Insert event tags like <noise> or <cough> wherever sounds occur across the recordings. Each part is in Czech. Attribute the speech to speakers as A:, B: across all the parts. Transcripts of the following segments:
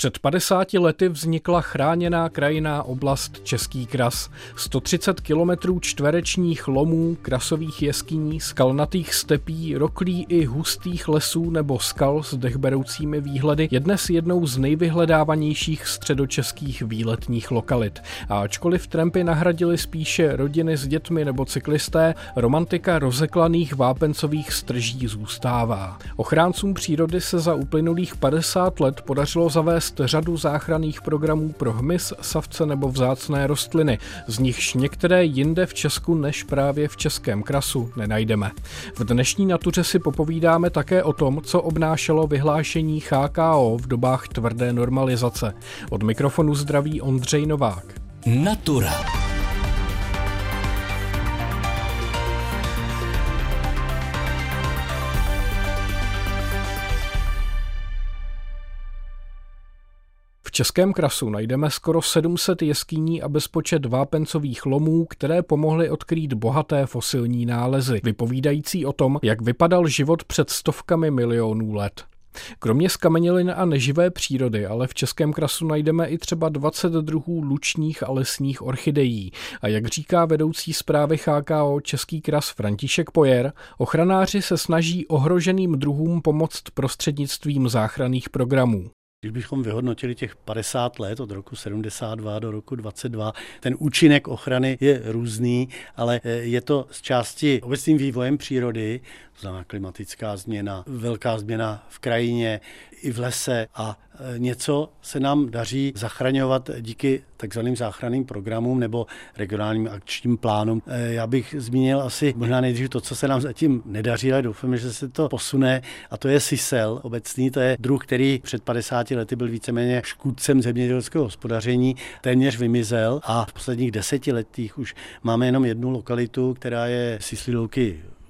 A: Před 50 lety vznikla chráněná krajiná oblast Český kras. 130 kilometrů čtverečních lomů, krasových jeskyní, skalnatých stepí, roklí i hustých lesů nebo skal s dechberoucími výhledy je dnes jednou z nejvyhledávanějších středočeských výletních lokalit. A ačkoliv trampy nahradili spíše rodiny s dětmi nebo cyklisté, romantika rozeklaných vápencových strží zůstává. Ochráncům přírody se za uplynulých 50 let podařilo zavést zavést řadu záchranných programů pro hmyz, savce nebo vzácné rostliny, z nichž některé jinde v Česku než právě v Českém krasu nenajdeme. V dnešní natuře si popovídáme také o tom, co obnášelo vyhlášení HKO v dobách tvrdé normalizace. Od mikrofonu zdraví Ondřej Novák. Natura. Českém krasu najdeme skoro 700 jeskyní a bezpočet vápencových lomů, které pomohly odkrýt bohaté fosilní nálezy, vypovídající o tom, jak vypadal život před stovkami milionů let. Kromě skamenělin a neživé přírody, ale v Českém krasu najdeme i třeba 20 druhů lučních a lesních orchidejí. A jak říká vedoucí zprávy HKO Český kras František Pojer, ochranáři se snaží ohroženým druhům pomoct prostřednictvím záchranných programů.
B: Když bychom vyhodnotili těch 50 let od roku 72 do roku 22, ten účinek ochrany je různý, ale eh, je to z části obecným vývojem přírody, znamená klimatická změna, velká změna v krajině i v lese a něco se nám daří zachraňovat díky takzvaným záchranným programům nebo regionálním akčním plánům. E, já bych zmínil asi možná nejdřív to, co se nám zatím nedaří, ale doufám, že se to posune a to je sisel obecný, to je druh, který před 50 lety byl víceméně škůdcem zemědělského hospodaření, téměř vymizel a v posledních deseti letech už máme jenom jednu lokalitu, která je Sisli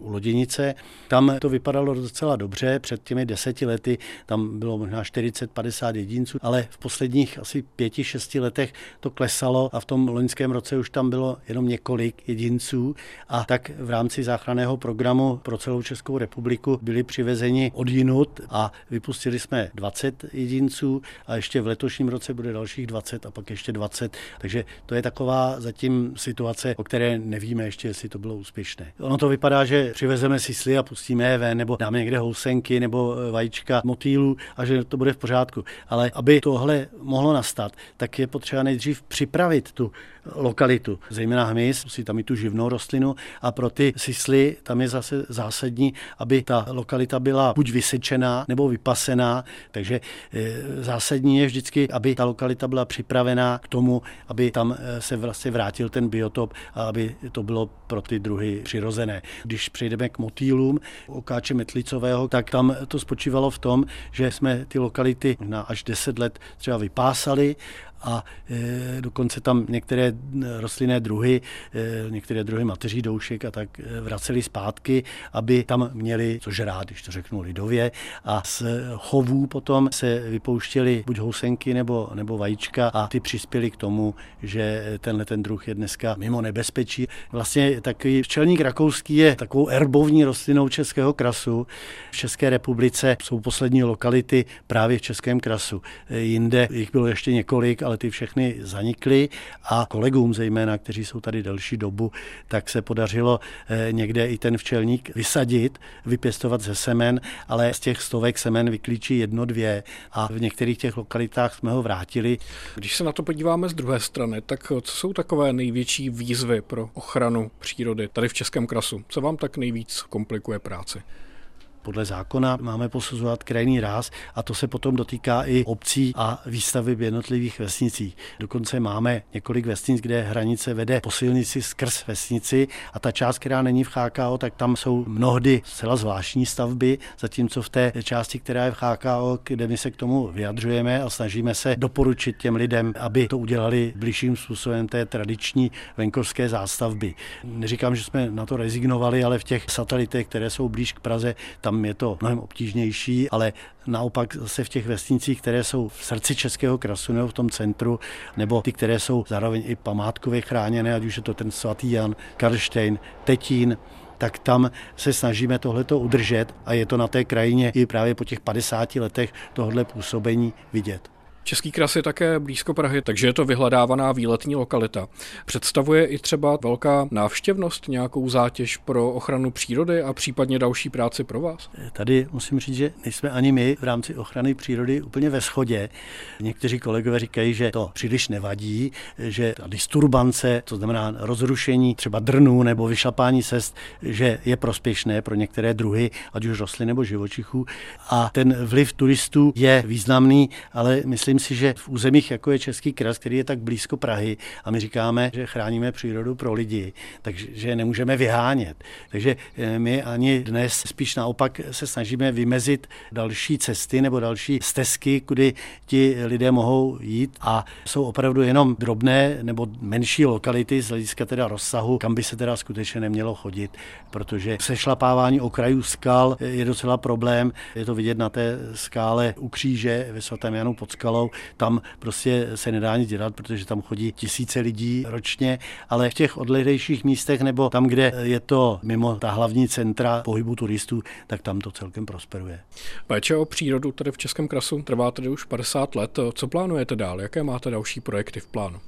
B: u Loděnice. Tam to vypadalo docela dobře, před těmi deseti lety tam bylo možná 40-50 jedinců, ale v posledních asi pěti, šesti letech to klesalo a v tom loňském roce už tam bylo jenom několik jedinců a tak v rámci záchranného programu pro celou Českou republiku byli přivezeni od jinut a vypustili jsme 20 jedinců a ještě v letošním roce bude dalších 20 a pak ještě 20. Takže to je taková zatím situace, o které nevíme ještě, jestli to bylo úspěšné. Ono to vypadá, že přivezeme sisly a pustíme je ven, nebo dáme někde housenky nebo eh, vajíčka motýlů a že to bude v pořádku. Ale aby tohle mohlo nastat, tak je potřeba nejdřív připravit tu lokalitu, zejména hmyz, musí tam mít tu živnou rostlinu a pro ty sisly tam je zase zásadní, aby ta lokalita byla buď vysečená nebo vypasená, takže eh, zásadní je vždycky, aby ta lokalita byla připravená k tomu, aby tam eh, se vlastně vrátil ten biotop a aby to bylo pro ty druhy přirozené. Když přejdeme k motýlům okáče metlicového, tak tam to spočívalo v tom, že jsme ty lokality na až 10 let třeba vypásali a e, dokonce tam některé rostlinné druhy, e, některé druhy mateří doušek a tak e, vraceli zpátky, aby tam měli což rád, když to řeknu lidově. A z chovů potom se vypouštěly buď housenky nebo, nebo vajíčka a ty přispěli k tomu, že tenhle ten druh je dneska mimo nebezpečí. Vlastně takový včelník rakouský je takovou erbovní rostlinou českého krasu. V České republice jsou poslední lokality právě v českém krasu. Jinde jich bylo ještě několik, ale ty všechny zanikly a kolegům zejména, kteří jsou tady delší dobu, tak se podařilo eh, někde i ten včelník vysadit, vypěstovat ze semen, ale z těch stovek semen vyklíčí jedno, dvě a v některých těch lokalitách jsme ho vrátili.
A: Když se na to podíváme z druhé strany, tak co jsou takové největší výzvy pro ochranu přírody tady v Českém krasu? Co vám tak nejvíc komplikuje práci?
B: Podle zákona máme posuzovat krajný ráz a to se potom dotýká i obcí a výstavy v jednotlivých vesnicích. Dokonce máme několik vesnic, kde hranice vede po silnici skrz vesnici a ta část, která není v HKO, tak tam jsou mnohdy zcela zvláštní stavby, zatímco v té části, která je v HKO, kde my se k tomu vyjadřujeme a snažíme se doporučit těm lidem, aby to udělali blížším způsobem té tradiční venkovské zástavby. Neříkám, že jsme na to rezignovali, ale v těch satelitech, které jsou blíž k Praze, tam tam je to mnohem obtížnější, ale naopak zase v těch vesnicích, které jsou v srdci Českého krasu nebo v tom centru, nebo ty, které jsou zároveň i památkově chráněné, ať už je to ten svatý Jan, Karlštejn, Tetín, tak tam se snažíme tohleto udržet a je to na té krajině i právě po těch 50 letech tohle působení vidět.
A: Český kras je také blízko Prahy, takže je to vyhledávaná výletní lokalita. Představuje i třeba velká návštěvnost nějakou zátěž pro ochranu přírody a případně další práci pro vás?
B: Tady musím říct, že nejsme ani my v rámci ochrany přírody úplně ve shodě. Někteří kolegové říkají, že to příliš nevadí, že ta disturbance, to znamená rozrušení třeba drnů nebo vyšlapání cest, že je prospěšné pro některé druhy, ať už rostlin nebo živočichů. A ten vliv turistů je významný, ale myslím si, že v územích, jako je Český kras, který je tak blízko Prahy, a my říkáme, že chráníme přírodu pro lidi, takže je nemůžeme vyhánět. Takže eh, my ani dnes spíš naopak se snažíme vymezit další cesty nebo další stezky, kudy ti lidé mohou jít a jsou opravdu jenom drobné nebo menší lokality z hlediska teda rozsahu, kam by se teda skutečně nemělo chodit, protože sešlapávání okrajů skal je docela problém. Je to vidět na té skále u kříže ve svatém Janu pod skalou. Tam prostě se nedá nic dělat, protože tam chodí tisíce lidí ročně, ale v těch odlehlejších místech nebo tam, kde je to mimo ta hlavní centra pohybu turistů, tak tam to celkem prosperuje.
A: Péče o přírodu tady v Českém krasu trvá tedy už 50 let. Co plánujete dál? Jaké máte další projekty v plánu?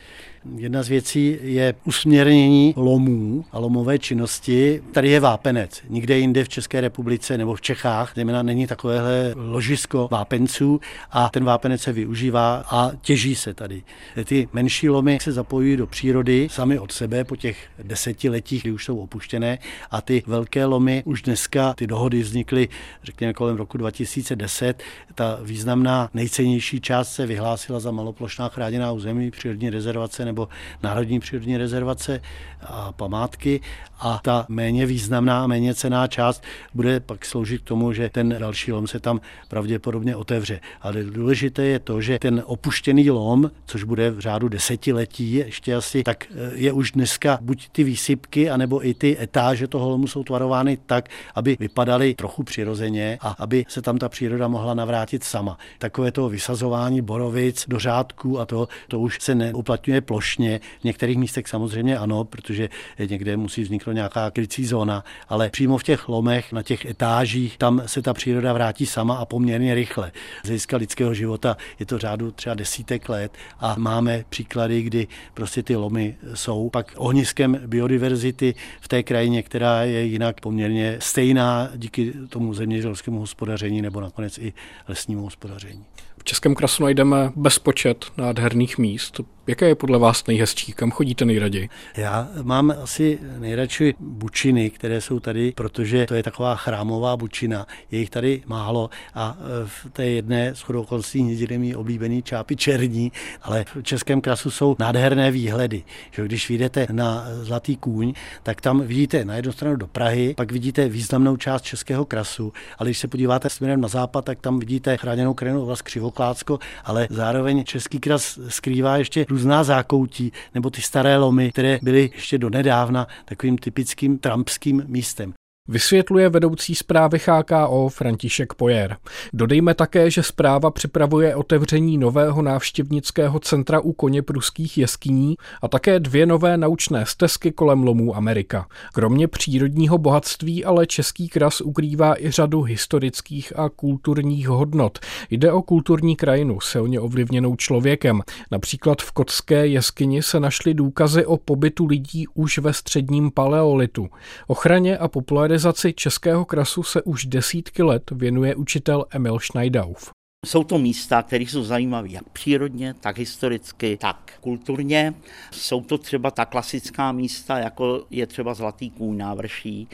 B: Jedna z věcí je usměrnění lomů a lomové činnosti. Tady je vápenec. Nikde jinde v České republice nebo v Čechách, zejména není takovéhle ložisko vápenců a ten vápenec se využívá a těží se tady. Ty menší lomy se zapojují do přírody sami od sebe po těch desetiletích, kdy už jsou opuštěné a ty velké lomy už dneska, ty dohody vznikly, řekněme kolem roku 2010, ta významná nejcennější část se vyhlásila za maloplošná chráněná území přírodní rezervace nebo národní přírodní rezervace a památky a ta méně významná méně cená část bude pak sloužit k tomu, že ten další lom se tam pravděpodobně otevře. Ale důležité je to, že ten opuštěný lom, což bude v řádu desetiletí ještě asi, tak eh, je už dneska buď ty výsypky, anebo i ty etáže toho lomu jsou tvarovány tak, aby vypadaly trochu přirozeně a aby se tam ta příroda mohla navrátit sama. Takové to vysazování borovic do řádků a to, to už se neuplatňuje plošně. V některých místech samozřejmě ano, protože někde musí vzniknout nějaká krycí zóna, ale přímo v těch lomech, na těch etážích, tam se ta příroda vrátí sama a poměrně rychle. Z hlediska lidského života je to řádu třeba desítek let a máme příklady, kdy prostě ty lomy jsou pak ohniskem biodiverzity v té krajině, která je jinak poměrně stejná díky tomu zemědělskému hospodaření nebo nakonec i lesnímu hospodaření.
A: V Českém krasu najdeme bezpočet nádherných míst. Jaké je podle vás nejhezčí? Kam chodíte nejraději?
B: Já mám asi nejradši bučiny, které jsou tady, protože to je taková chrámová bučina. Je jich tady málo a e, v té jedné shodou okolností mý oblíbený čápy černí, ale v Českém krasu jsou nádherné výhledy. Že když vyjdete na Zlatý kůň, tak tam vidíte na jednu stranu do Prahy, pak vidíte významnou část Českého krasu, ale když se podíváte směrem na západ, tak tam vidíte chráněnou krajinou oblast Křivoklácko, ale zároveň Český kras skrývá ještě různá zákoutí nebo ty staré lomy, které byly ještě donedávna takovým typickým trampským místem.
A: Vysvětluje vedoucí zprávy HKO František Pojer. Dodejme také, že zpráva připravuje otevření nového návštěvnického centra u koně pruských jeskyní a také dvě nové naučné stezky kolem lomů Amerika. Kromě přírodního bohatství ale Český kras ukrývá i řadu historických a kulturních hodnot. Jde o kulturní krajinu silně ovlivněnou člověkem. Například v Kotské jeskyni se našly důkazy o pobytu lidí už ve středním paleolitu. Ochraně a popularizaci popularizaci českého krasu se už desítky let věnuje učitel Emil Schneidauf.
C: Jsou to místa, které jsou zajímavé jak přírodně, tak historicky, tak kulturně. Jsou to třeba ta klasická místa, jako je třeba Zlatý kůň návrší,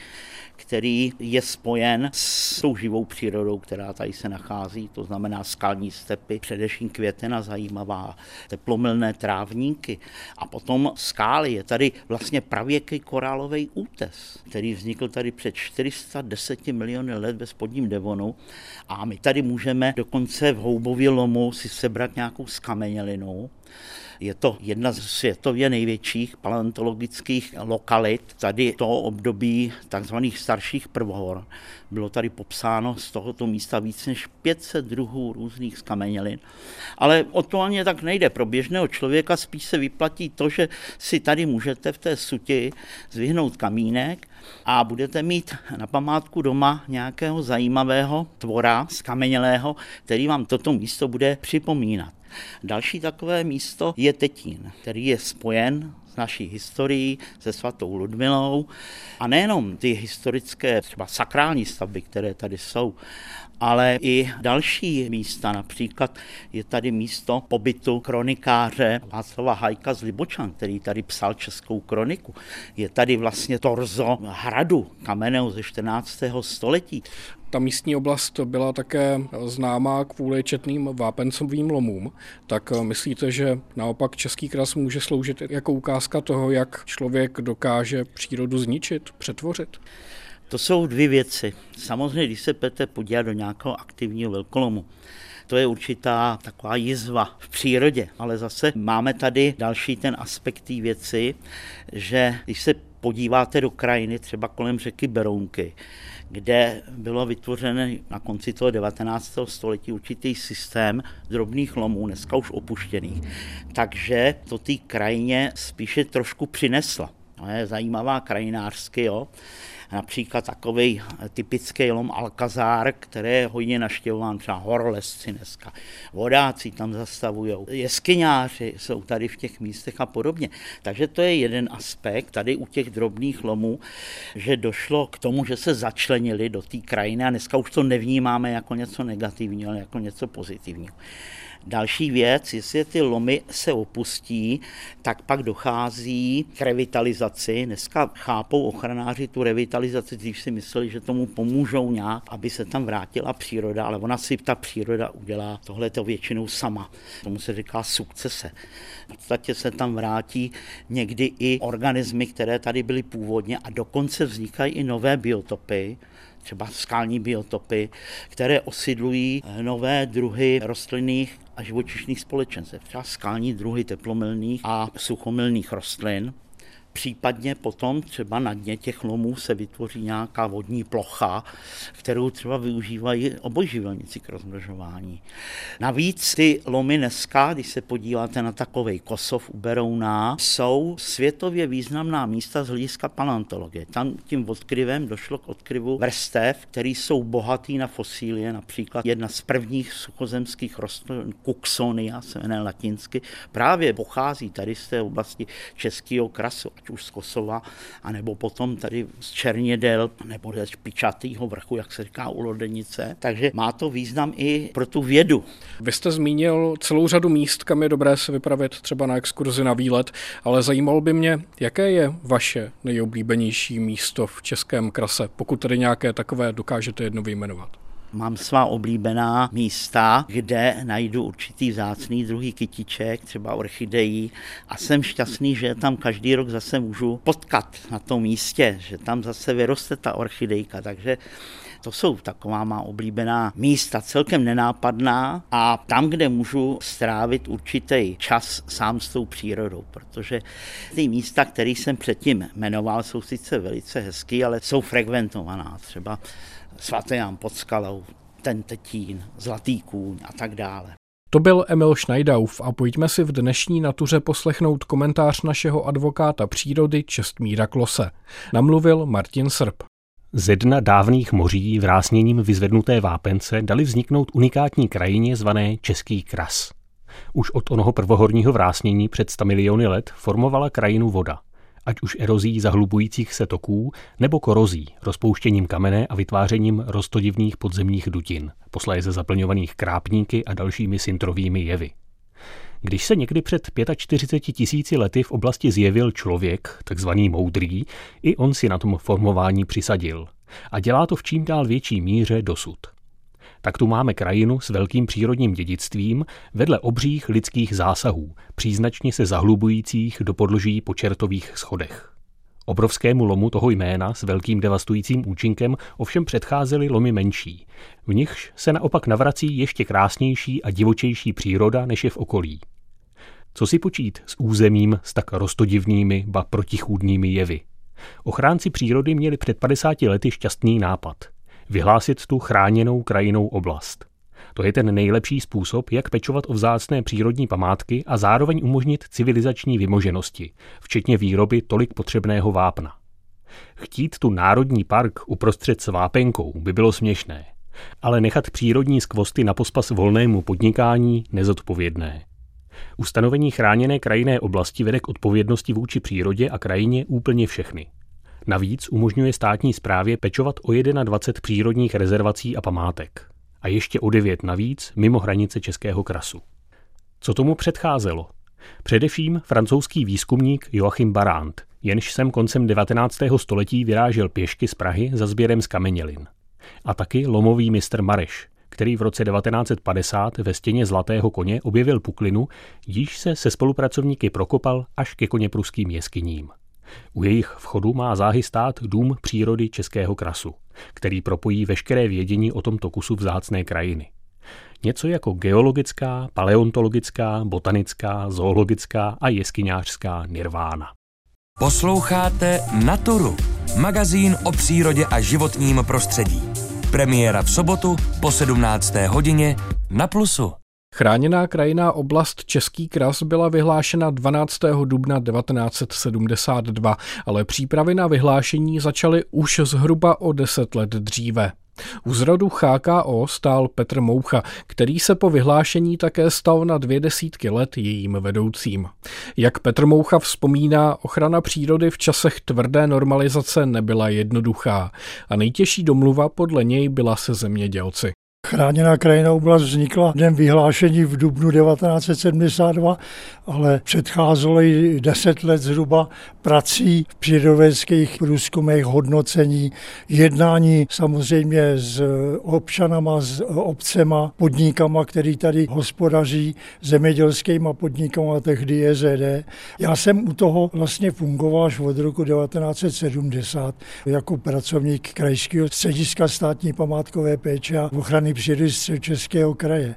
C: který je spojen s tou živou přírodou, která tady se nachází, to znamená skalní stepy, především květena zajímavá, teplomilné trávníky. A potom skály. Je tady vlastně pravěký korálový útes, který vznikl tady před 410 miliony let ve spodním Devonu. A my tady můžeme dokonce v houbově lomu si sebrat nějakou skamenělinu je to jedna z světově největších paleontologických lokalit. Tady to období takzvaných starších prvohor. Bylo tady popsáno z tohoto místa víc než 500 druhů různých skamenělin. Ale o to ani tak nejde. Pro běžného člověka spíš se vyplatí to, že si tady můžete v té suti zvyhnout kamínek a budete mít na památku doma nějakého zajímavého tvora skamenělého, který vám toto místo bude připomínat. Další takové místo je Tetín, který je spojen s naší historií, se svatou Ludmilou. A nejenom ty historické, třeba sakrální stavby, které tady jsou, ale i další místa. Například je tady místo pobytu kronikáře Václava Hajka z Libočan, který tady psal českou kroniku. Je tady vlastně torzo hradu kamenného ze 14. století.
A: Ta místní oblast byla také známá kvůli četným vápencovým lomům. Tak myslíte, že naopak Český kras může sloužit jako ukázka toho, jak člověk dokáže přírodu zničit, přetvořit?
C: To jsou dvě věci. Samozřejmě, když se pete podívat do nějakého aktivního velkolomu, to je určitá taková jizva v přírodě, ale zase máme tady další ten aspekt té věci, že když se podíváte do krajiny, třeba kolem řeky Berounky, kde bylo vytvořen na konci toho 19. století určitý systém drobných lomů, dneska už opuštěných. Takže to té krajině spíše trošku přinesla. To je zajímavá krajinářsky, jo například takový typický lom Alcazar, který je hodně naštěvován, třeba horolezci dneska, vodáci tam zastavují, jeskyňáři jsou tady v těch místech a podobně. Takže to je jeden aspekt tady u těch drobných lomů, že došlo k tomu, že se začlenili do té krajiny a dneska už to nevnímáme jako něco negativního, ale jako něco pozitivního. Další věc, jestli ty lomy se opustí, tak pak dochází k revitalizaci. Dneska chápou ochranáři tu revitalizaci, když si mysleli, že tomu pomůžou nějak, aby se tam vrátila příroda, ale ona si ta příroda udělá tohle to většinou sama. Tomu se říká sukcese. V podstatě se tam vrátí někdy i organismy, které tady byly původně a dokonce vznikají i nové biotopy, třeba skalní biotopy, které osidlují nové druhy rostlinných a živočišných společenstv, třeba skalní druhy teplomilných a suchomilných rostlin. Případně potom třeba na dně těch lomů se vytvoří nějaká vodní plocha, kterou třeba využívají obojživelníci k rozmnožování. Navíc ty lomy dneska, když se podíváte na takový Kosov u Berouna, jsou světově významná místa z hlediska paleontologie. Tam tím odkryvem došlo k odkryvu vrstev, které jsou bohatý na fosílie, například jedna z prvních suchozemských rostlin, Kuxonia, se jmenuje latinsky, právě pochází tady z té oblasti českého krasu, už z Kosova, anebo potom tady z Černědel, nebo ze Špičatýho vrchu, jak se říká u Lodenice. Takže má to význam i pro tu vědu.
A: Vy jste zmínil celou řadu míst, kam je dobré se vypravit třeba na exkurzi na výlet, ale zajímalo by mě, jaké je vaše nejoblíbenější místo v Českém krase, pokud tady nějaké takové dokážete jedno vyjmenovat.
C: Mám svá oblíbená místa, kde najdu určitý vzácný druhý kytiček, třeba orchidejí. A jsem šťastný, že tam každý rok zase můžu potkat na tom místě, že tam zase vyroste ta orchidejka, takže to jsou taková má oblíbená místa, celkem nenápadná. A tam, kde můžu strávit určitý čas sám s tou přírodou, protože ty místa, které jsem předtím jmenoval, jsou sice velice hezké, ale jsou frekventovaná. Třeba svatý Jan pod skalou, ten Tetín, Zlatý kůň a tak dále.
A: To byl Emil Schneidauf a pojďme si v dnešní natuře poslechnout komentář našeho advokáta přírody Čestmíra Klose. Namluvil Martin Srb.
D: Ze dna dávných moří vrásněním vyzvednuté vápence dali vzniknout unikátní krajině zvané Český kras. Už od onoho prvohorního vrásnění před 100 miliony let formovala krajinu voda ať už erozí zahlubujících se toků nebo korozí, rozpouštěním kamene a vytvářením rostodivných podzemních dutin, posléze zaplňovaných krápníky a dalšími syntrovými jevy. Když se někdy před 45 tisíci lety v oblasti zjevil člověk, takzvaný moudrý, i on si na tom formování přisadil. A dělá to v čím dál větší míře dosud tak tu máme krajinu s velkým přírodním dědictvím vedle obřích lidských zásahů, příznačně se zahlubujících do podloží po čertových schodech. Obrovskému lomu toho jména s velkým devastujícím účinkem ovšem předcházely lomy menší. V nichž se naopak navrací ještě krásnější a divočejší příroda, než je v okolí. Co si počít s územím s tak rostodivnými, ba protichůdnými jevy? Ochránci přírody měli před 50 lety šťastný nápad – vyhlásit tu chráněnou krajinou oblast. To je ten nejlepší způsob, jak pečovat o vzácné přírodní památky a zároveň umožnit civilizační vymoženosti, včetně výroby tolik potřebného vápna. Chtít tu národní park uprostřed s vápenkou by bylo směšné. Ale nechat přírodní skvosty na pospas volnému podnikání nezodpovědné. Ustanovení chráněné krajinné oblasti vede k odpovědnosti vůči přírodě a krajině úplně všechny. Navíc umožňuje státní správě pečovat o 21 přírodních rezervací a památek. A ještě o 9 navíc mimo hranice Českého krasu. Co tomu předcházelo? Především francouzský výzkumník Joachim Barant, jenž sem koncem 19. století vyrážel pěšky z Prahy za sběrem z kamenělin. A taky lomový mistr Mareš, který v roce 1950 ve stěně Zlatého koně objevil puklinu, již se se spolupracovníky prokopal až ke koně pruským jeskyním. U jejich vchodu má záhy stát Dům přírody Českého krasu, který propojí veškeré vědění o tomto kusu vzácné krajiny. Něco jako geologická, paleontologická, botanická, zoologická a jeskyňářská nirvána.
E: Posloucháte Naturu, magazín o přírodě a životním prostředí. Premiéra v sobotu po 17. hodině na Plusu.
A: Chráněná krajinná oblast Český kras byla vyhlášena 12. dubna 1972, ale přípravy na vyhlášení začaly už zhruba o deset let dříve. U zrodu HKO stál Petr Moucha, který se po vyhlášení také stal na dvě desítky let jejím vedoucím. Jak Petr Moucha vzpomíná, ochrana přírody v časech tvrdé normalizace nebyla jednoduchá a nejtěžší domluva podle něj byla se zemědělci.
F: Chráněná krajinná oblast vznikla dnem vyhlášení v dubnu 1972, ale předcházelo ji deset let zhruba prací v přírodovědských průzkumech, hodnocení, jednání samozřejmě s občanama, s obcema, podnikama, který tady hospodaří, zemědělskýma podnikama, tehdy JZD. Já jsem u toho vlastně fungoval až od roku 1970 jako pracovník krajského střediska státní památkové péče a ochrany přírody Českého kraje.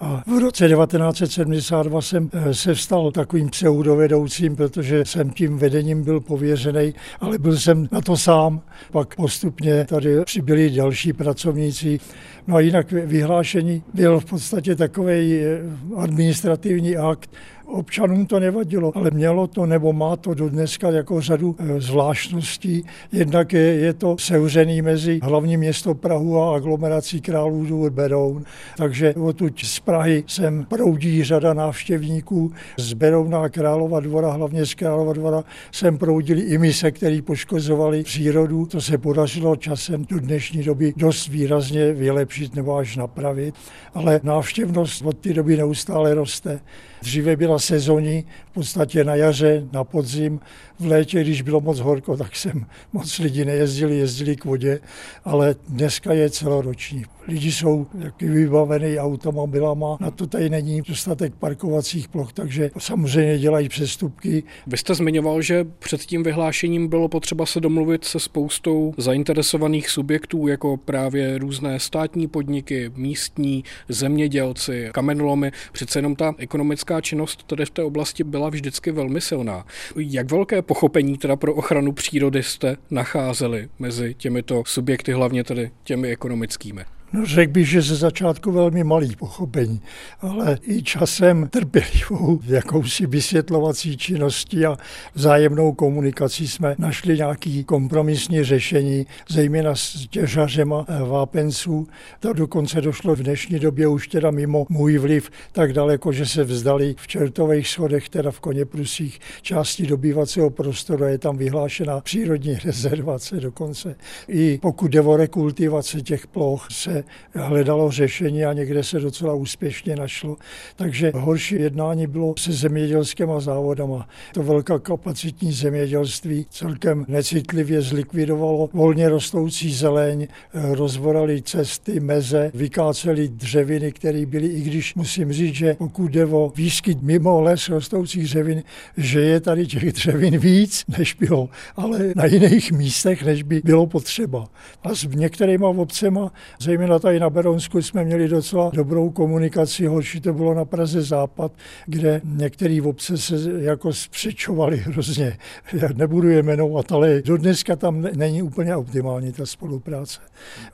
F: A v roce 1972 jsem eh, se vstal takovým pseudovedoucím, protože jsem tím vedením byl pověřený, ale byl jsem na to sám. Pak postupně tady přibyli další pracovníci. No a jinak vyhlášení byl v podstatě takový eh, administrativní akt, Občanům to nevadilo, ale mělo to nebo má to do dneska jako řadu eh, zvláštností. Jednak je, je to sevřený mezi hlavní město Prahu a aglomerací Králů Beroun, takže odtud z Prahy sem proudí řada návštěvníků z Berouna a Králova dvora, hlavně z Králova dvora sem proudili i mise, který poškozovali přírodu. To se podařilo časem do dnešní doby dost výrazně vylepšit nebo až napravit, ale návštěvnost od té doby neustále roste. Dříve byla sezóní, v podstatě na jaře, na podzim, v létě, když bylo moc horko, tak jsem moc lidí nejezdili, jezdili k vodě, ale dneska je celoroční. Lidi jsou taky vybavený automobilama, na to tady není dostatek parkovacích ploch, takže samozřejmě dělají přestupky.
A: Vy jste zmiňoval, že před tím vyhlášením bylo potřeba se domluvit se spoustou zainteresovaných subjektů, jako právě různé státní podniky, místní, zemědělci, kamenolomy. Přece jenom ta ekonomická činnost tady v té oblasti byla vždycky velmi silná. Jak velké pochopení teda pro ochranu přírody jste nacházeli mezi těmito subjekty, hlavně tedy těmi ekonomickými?
F: No, řekl bych, že ze začátku velmi malý pochopení, ale i časem trpělivou jakousi vysvětlovací činností a vzájemnou komunikací jsme našli nějaké kompromisní řešení, zejména s těžařema eh, vápenců. To dokonce došlo v dnešní době už teda mimo můj vliv tak daleko, že se vzdali v čertových schodech, teda v Koněprusích, části dobývacího prostoru, je tam vyhlášená přírodní <laughs> rezervace dokonce. I pokud jde o rekultivace těch ploch, se hledalo řešení a někde se docela úspěšně našlo. Takže horší jednání bylo se zemědělskými závodama. To velká kapacitní zemědělství celkem necitlivě zlikvidovalo volně rostoucí zeleň, rozvorali cesty, meze, vykáceli dřeviny, které byly, i když musím říct, že pokud jde o výskyt mimo les rostoucích dřevin, že je tady těch dřevin víc, než bylo, ale na jiných místech, než by bylo potřeba. A s některýma obcema, zejména zejména tady na Beronsku jsme měli docela dobrou komunikaci, horší to bylo na Praze Západ, kde některý obce se jako spřečovali hrozně. Já nebudu je jmenovat, ale do dneska tam není úplně optimální ta spolupráce.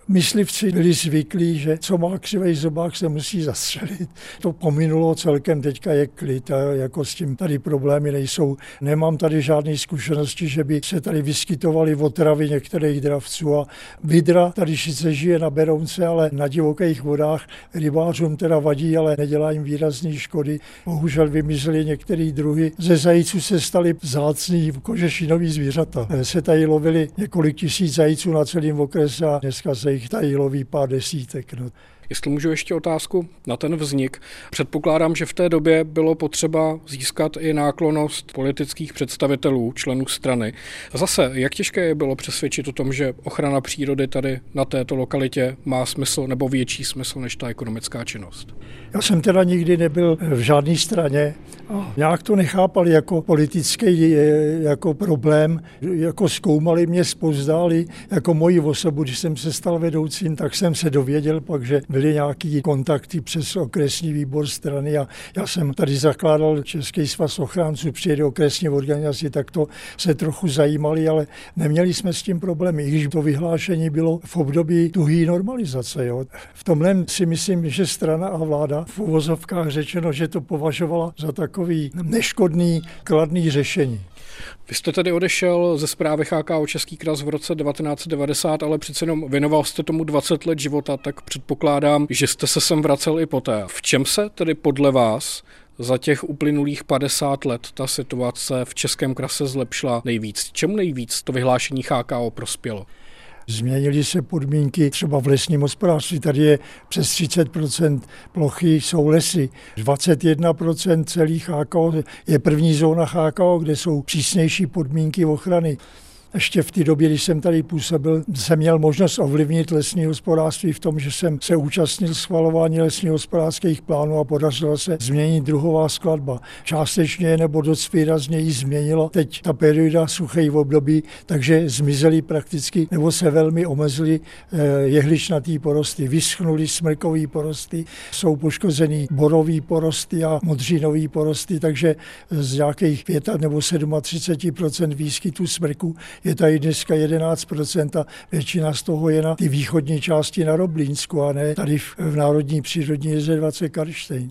F: Myslivci byli zvyklí, že co má křivej zobák, se musí zastřelit. To pominulo celkem, teďka je klid a jako s tím tady problémy nejsou. Nemám tady žádné zkušenosti, že by se tady vyskytovaly otravy některých dravců a vidra tady sice žije na Berounce, sice ale na divokých vodách rybářům teda vadí, ale nedělá jim výrazné škody. Bohužel vymizely některé druhy. Ze zajíců se staly zácný kožešinový zvířata. Se tady lovili několik tisíc zajíců na celém okrese a dneska se jich tady loví pár desítek. No.
A: Jestli můžu ještě otázku na ten vznik. Předpokládám, že v té době bylo potřeba získat i náklonost politických představitelů, členů strany. Zase, jak těžké je bylo přesvědčit o tom, že ochrana přírody tady na této lokalitě má smysl nebo větší smysl než ta ekonomická činnost?
F: Já jsem teda nikdy nebyl v žádné straně a nějak to nechápali jako politický jako problém, jako zkoumali mě, spozdali jako moji osobu, když jsem se stal vedoucím, tak jsem se dověděl pak, že byly nějaké kontakty přes okresní výbor strany a já jsem tady zakládal Český svaz ochránců přijede okresní organizaci, tak to se trochu zajímali, ale neměli jsme s tím problémy, i když to vyhlášení bylo v období tuhý normalizace. Jo. V tomhle si myslím, že strana a vláda v uvozovkách řečeno, že to považovala za takový neškodný, kladný řešení.
A: Vy jste tedy odešel ze zprávy HKO Český kras v roce 1990, ale přece jenom věnoval jste tomu 20 let života, tak předpokládám, že jste se sem vracel i poté. V čem se tedy podle vás za těch uplynulých 50 let ta situace v Českém krase zlepšila nejvíc? Čemu nejvíc to vyhlášení HKO prospělo?
F: Změnily se podmínky třeba v lesním hospodářství. Tady je přes 30% plochy jsou lesy. 21% celých HKO je první zóna HKO, kde jsou přísnější podmínky ochrany ještě v té době, když jsem tady působil, jsem měl možnost ovlivnit lesní hospodářství v tom, že jsem se účastnil schvalování lesních hospodářských plánů a podařilo se změnit druhová skladba. Částečně nebo dost výrazně ji změnilo teď ta perioda suchých období, takže zmizely prakticky nebo se velmi omezily eh, jehličnatý porosty, vyschnuly smrkový porosty, jsou poškozený borový porosty a modřinový porosty, takže z nějakých 5 nebo 37 výskytu smrku je tady dneska 11% a většina z toho je na ty východní části na Roblínsku a ne tady v, Národní přírodní rezervace Karštejn.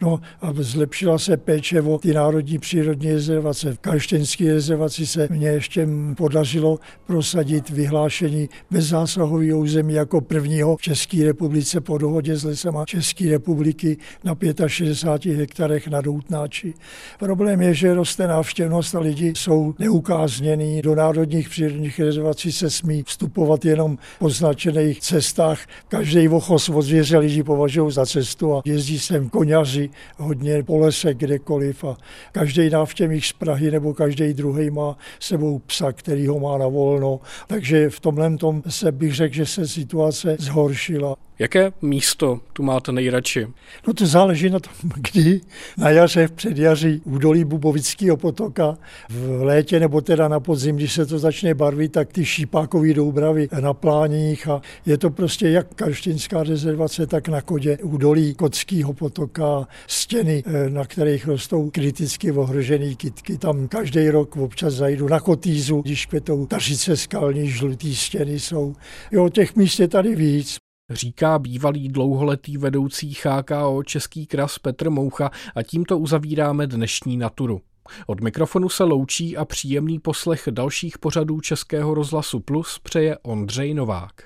F: No a zlepšila se péče o ty národní přírodní rezervace. V Karštěnské rezervaci se mně ještě podařilo prosadit vyhlášení bezzásahového území jako prvního v České republice po dohodě s lesama České republiky na 65 hektarech na Doutnáči. Problém je, že roste návštěvnost a lidi jsou neukáznění. Do národních přírodních rezervací se smí vstupovat jenom po značených cestách. Každý vochos od zvěře lidi považují za cestu a jezdí sem hodně po lese kdekoliv a každý návštěvník z Prahy nebo každý druhý má sebou psa, který ho má na volno. Takže v tomhle tom se bych řekl, že se situace zhoršila.
A: Jaké místo tu máte nejradši?
F: No to záleží na tom, <laughs> kdy. Na jaře, v předjaří, údolí Bubovického potoka, v létě nebo teda na podzim, když se to začne barvit, tak ty šípákové doubravy na pláních a je to prostě jak karštinská rezervace, tak na kodě údolí Kotského potoka, stěny, eh, na kterých rostou kriticky ohrožené kytky. Tam každý rok občas zajdu na Kotýzu, když kvetou tařice skalní, žlutý stěny jsou. Jo, těch míst je tady víc
A: říká bývalý dlouholetý vedoucí HKO Český kras Petr Moucha a tímto uzavíráme dnešní naturu. Od mikrofonu se loučí a příjemný poslech dalších pořadů Českého rozhlasu Plus přeje Ondřej Novák.